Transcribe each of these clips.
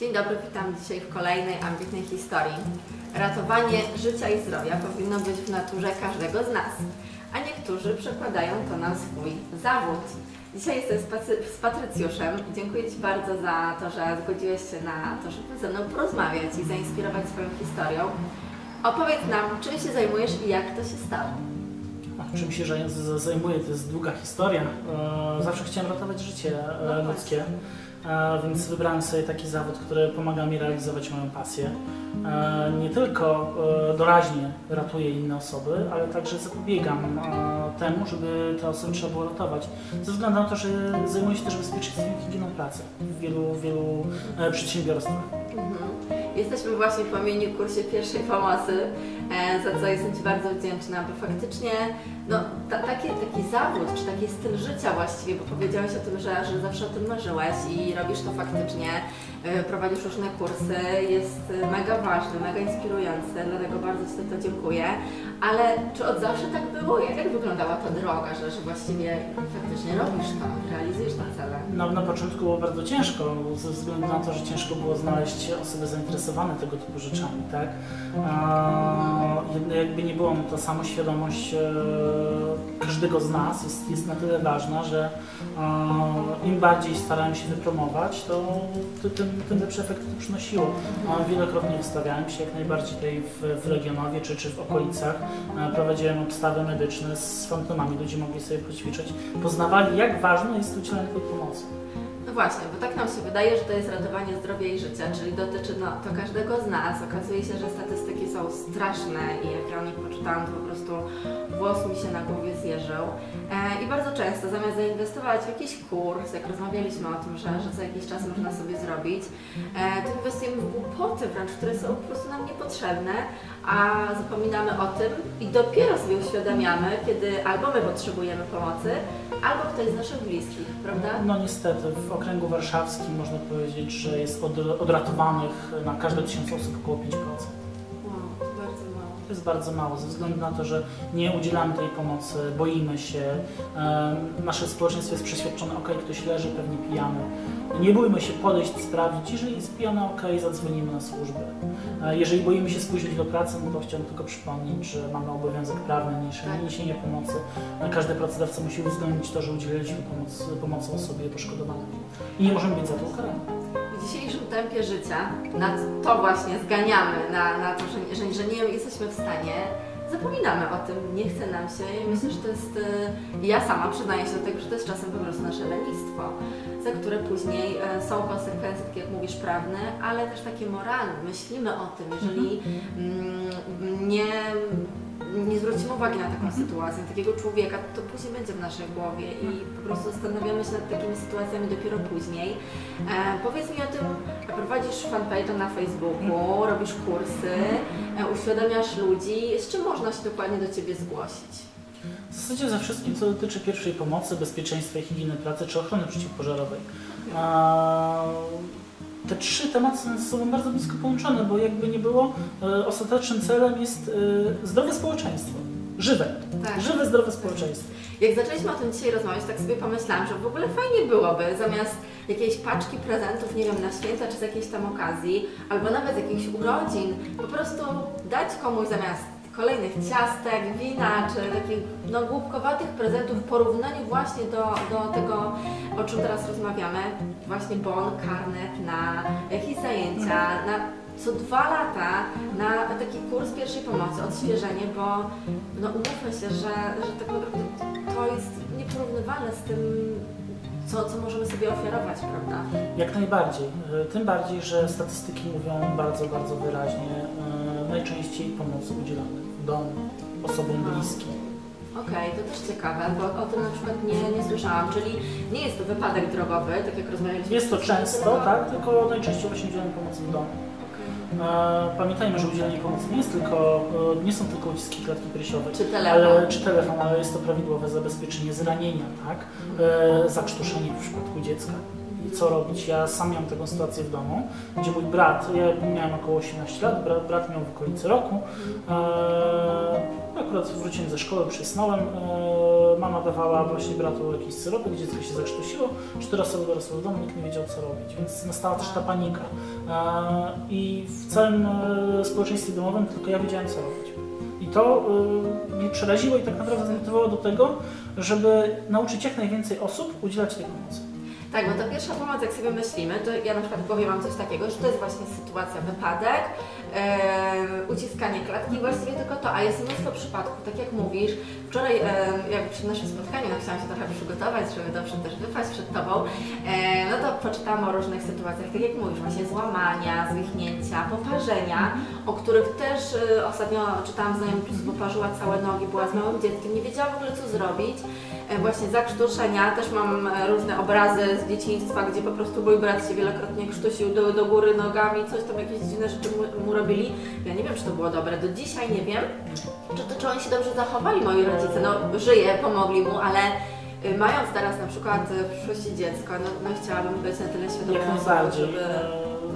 Dzień dobry, witam dzisiaj w kolejnej ambitnej historii. Ratowanie życia i zdrowia powinno być w naturze każdego z nas, a niektórzy przekładają to na swój zawód. Dzisiaj jestem z, Patrycjuszem. Dziękuję Ci bardzo za to, że zgodziłeś się na to, żeby ze mną porozmawiać i zainspirować swoją historią. Opowiedz nam, czym się zajmujesz i jak to się stało. Czym się zajmuję, to jest długa historia. E, Zawsze chciałem ratować życie No e, właśnie. ludzkie, e, więc wybrałem sobie taki zawód, który pomaga mi realizować moją pasję. Nie tylko doraźnie ratuję inne osoby, ale także zapobiegam temu, żeby te osoby trzeba było ratować. Ze względu na to, że zajmuję się też bezpieczeństwem i higieną pracy w wielu, wielu przedsiębiorstwach. Mhm. Jesteśmy właśnie po mini kursie pierwszej pomocy, e, za co jestem Ci bardzo wdzięczna, bo faktycznie no, ta, taki, taki zawód, czy taki styl życia właściwie, bo powiedziałeś o tym, że, że zawsze o tym marzyłeś i robisz to faktycznie, e, prowadzisz różne kursy, jest e, mega ważny, mega inspirujący, dlatego bardzo Ci za to dziękuję. Ale czy od zawsze tak było? Jak, jak wyglądała ta droga, że, że właściwie faktycznie robisz to, realizujesz te cele? No, na początku było bardzo ciężko, ze względu na to, że ciężko było znaleźć osoby zainteresowane tego typu rzeczami, tak? Jakby nie było, no to samoświadomość e, każdego z nas jest, jest na tyle ważna, że im bardziej starałem się wypromować, to, tym, tym lepsze efekty to przynosiło. Wielokrotnie wystawiałem się jak najbardziej tutaj w, w Legionowie czy, czy w okolicach. Prowadziłem obstawy medyczne z fantomami, ludzie mogli sobie poćwiczyć, poznawali jak ważne jest udzielanie tej pomocy. No właśnie, bo tak nam się wydaje, że to jest ratowanie zdrowia i życia, czyli dotyczy no, to każdego z nas. Okazuje się, że statystyki są straszne i jak ja o nich poczytałam, to po prostu włos mi się na głowie zjeżył. E, I bardzo często zamiast zainwestować w jakiś kurs, jak rozmawialiśmy o tym, że, że co jakiś czas można sobie zrobić, e, to inwestujemy w głupoty wręcz, które są po prostu nam niepotrzebne, a zapominamy o tym i dopiero sobie uświadamiamy, kiedy albo my potrzebujemy pomocy, albo ktoś z naszych bliskich, prawda? No niestety, w okręgu warszawskim można powiedzieć, że jest od, odratowanych na każde tysiąc osób około 5%. To jest bardzo mało, ze względu na to, że nie udzielamy tej pomocy, boimy się. Nasze społeczeństwo jest przeświadczone, ok, ktoś leży, pewnie pijany. Nie bójmy się podejść, sprawdzić. Jeżeli jest pijany, ok, zadzwonimy na służbę. E, Jeżeli boimy się spóźnić do pracy, no to chciałbym tylko przypomnieć, że mamy obowiązek prawny Tak. niesienia pomocy. E, Każdy pracodawca musi uwzględnić to, że udzieliliśmy pomoc, pomocy osobie poszkodowanej. I nie możemy być za to ukarani. W dzisiejszym tempie życia na to właśnie zganiamy, na, na to, że, że, że nie jesteśmy w stanie, zapominamy o tym, nie chce nam się i myślę, że to jest, y, ja sama przyznaję się do tego, że to jest czasem po prostu nasze lenistwo, za które później e, są konsekwencje, tak jak mówisz, prawne, ale też takie moralne. Myślimy o tym, jeżeli mm, nie, nie zwrócimy uwagi na taką sytuację, takiego człowieka, to później będzie w naszej głowie i po prostu zastanawiamy się nad takimi sytuacjami dopiero później. E, powiedz mi o tym, prowadzisz fanpage'a na Facebooku, robisz kursy, e, uświadamiasz ludzi, z czym można się dokładnie do Ciebie zgłosić? W zasadzie ze wszystkim, co dotyczy pierwszej pomocy, bezpieczeństwa i higieny pracy czy ochrony przeciwpożarowej. Te trzy tematy są ze sobą bardzo blisko połączone, bo jakby nie było, e, ostatecznym celem jest e, zdrowe społeczeństwo. Żywe. Tak. Żywe, zdrowe społeczeństwo. Jak zaczęliśmy o tym dzisiaj rozmawiać, tak sobie pomyślałam, że w ogóle fajnie byłoby zamiast jakiejś paczki prezentów, nie wiem, na święta czy z jakiejś tam okazji, albo nawet z jakichś urodzin, po prostu dać komuś zamiast kolejnych ciastek, wina czy takich no, głupkowatych prezentów w porównaniu właśnie do, do tego, o czym teraz rozmawiamy, właśnie bon, karnet na jakieś zajęcia, na co dwa lata na taki kurs pierwszej pomocy, odświeżenie, bo no umówmy się, że, że tak naprawdę to jest nieporównywalne z tym, co, co możemy sobie ofiarować, prawda? Jak najbardziej. E, Tym bardziej, że statystyki mówią bardzo, bardzo wyraźnie. Najczęściej pomocy udzielamy w domu, osobom bliskim. Okej, to też ciekawe, bo o tym na przykład nie, nie słyszałam, czyli nie jest to wypadek drogowy, tak jak rozmawialiśmy. Jest to często, tylko- tak, tylko najczęściej właśnie udzielamy pomocy w domu. E, Pamiętajmy, że udzielenie pomocy nie jest tylko, e, nie są tylko uciski klatki piersiowej, Czy telefon. ale, czy telefon, ale jest to prawidłowe zabezpieczenie zranienia, tak? E, zakrztuszenie w przypadku dziecka. Co robić? Ja sam miałem taką sytuację w domu, gdzie mój brat, ja miałem około 18 lat, brat, brat miał w okolicy roku, e, akurat wróciłem ze szkoły, przysnąłem, e, mama dawała właśnie bratu jakiś syropek, dziecko się zakrztusiło, cztery osoby dorosłe w domu, nikt nie wiedział co robić, więc nastała też ta panika. I w całym e, społeczeństwie domowym tylko ja wiedziałem, co robić. I to e, mnie przeraziło i tak naprawdę zmotywowało do tego, żeby nauczyć jak najwięcej osób udzielać tej pomocy. Tak, bo ta pierwsza pomoc, jak sobie myślimy, to ja na przykład powiem Wam coś takiego, że to jest właśnie sytuacja, wypadek, e, uciskanie klatki, właściwie tylko to, a jest mnóstwo przypadków, tak jak mówisz. Wczoraj, e, jak przy naszym spotkaniu, no, chciałam się trochę przygotować, żeby dobrze też wypaść przed Tobą, e, no to poczytałam o różnych sytuacjach, tak jak mówisz, właśnie złamania, zwichnięcia, poparzenia, o których też e, ostatnio czytałam prostu poparzyła całe nogi, była z małym dzieckiem, nie wiedziała w ogóle co zrobić. E, właśnie zakrztuszenia, też mam e, różne obrazy z dzieciństwa, gdzie po prostu mój brat się wielokrotnie krztusił do, do góry nogami, coś tam jakieś dziwne rzeczy mu, mu robili. Ja nie wiem, czy to było dobre. Do dzisiaj nie wiem, czy, to, czy oni się dobrze zachowali, moi rodzice. No, żyje, pomogli mu, ale y, mając teraz na przykład w przyszłości dziecko, no, no chciałabym być na tyle świadomą, żeby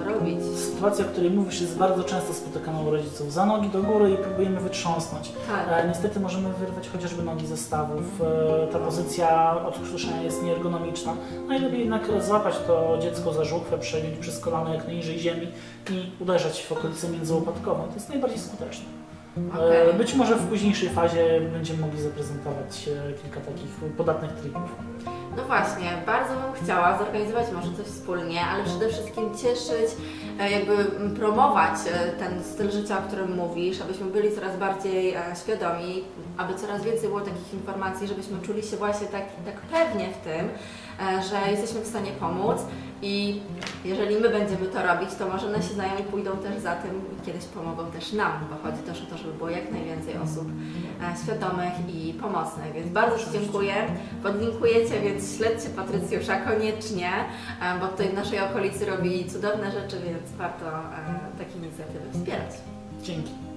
Robić. Sytuacja, o której mówisz, jest bardzo często spotykana u rodziców. Za nogi do góry i próbujemy wytrząsnąć. Tak. E, niestety możemy wyrwać chociażby nogi ze stawów. E, ta pozycja odkrztuszenia jest nieergonomiczna. Najlepiej jednak złapać to dziecko za żuchwę, przegiąć przez kolano jak najniżej ziemi i uderzać w okolicę międzyłopatkową. To jest najbardziej skuteczne. E, Okej. Być może w późniejszej fazie będziemy mogli zaprezentować e, kilka takich podatnych trików. No właśnie, bardzo bym chciała zorganizować może coś wspólnie, ale przede wszystkim cieszyć, e, jakby promować ten styl życia, o którym mówisz, abyśmy byli coraz bardziej świadomi, aby coraz więcej było takich informacji, żebyśmy czuli się właśnie tak, tak pewnie w tym, że jesteśmy w stanie pomóc i jeżeli my będziemy to robić, to może nasi znajomi pójdą też za tym i kiedyś pomogą też nam, bo chodzi też o to, żeby było jak najwięcej osób e, świadomych i pomocnych, więc bardzo Ci dziękuję. Podlinkuję Cię, więc śledźcie Patrycjusza koniecznie, e, bo tutaj w naszej okolicy robi cudowne rzeczy, więc warto e, takie inicjatywy wspierać. Dzięki.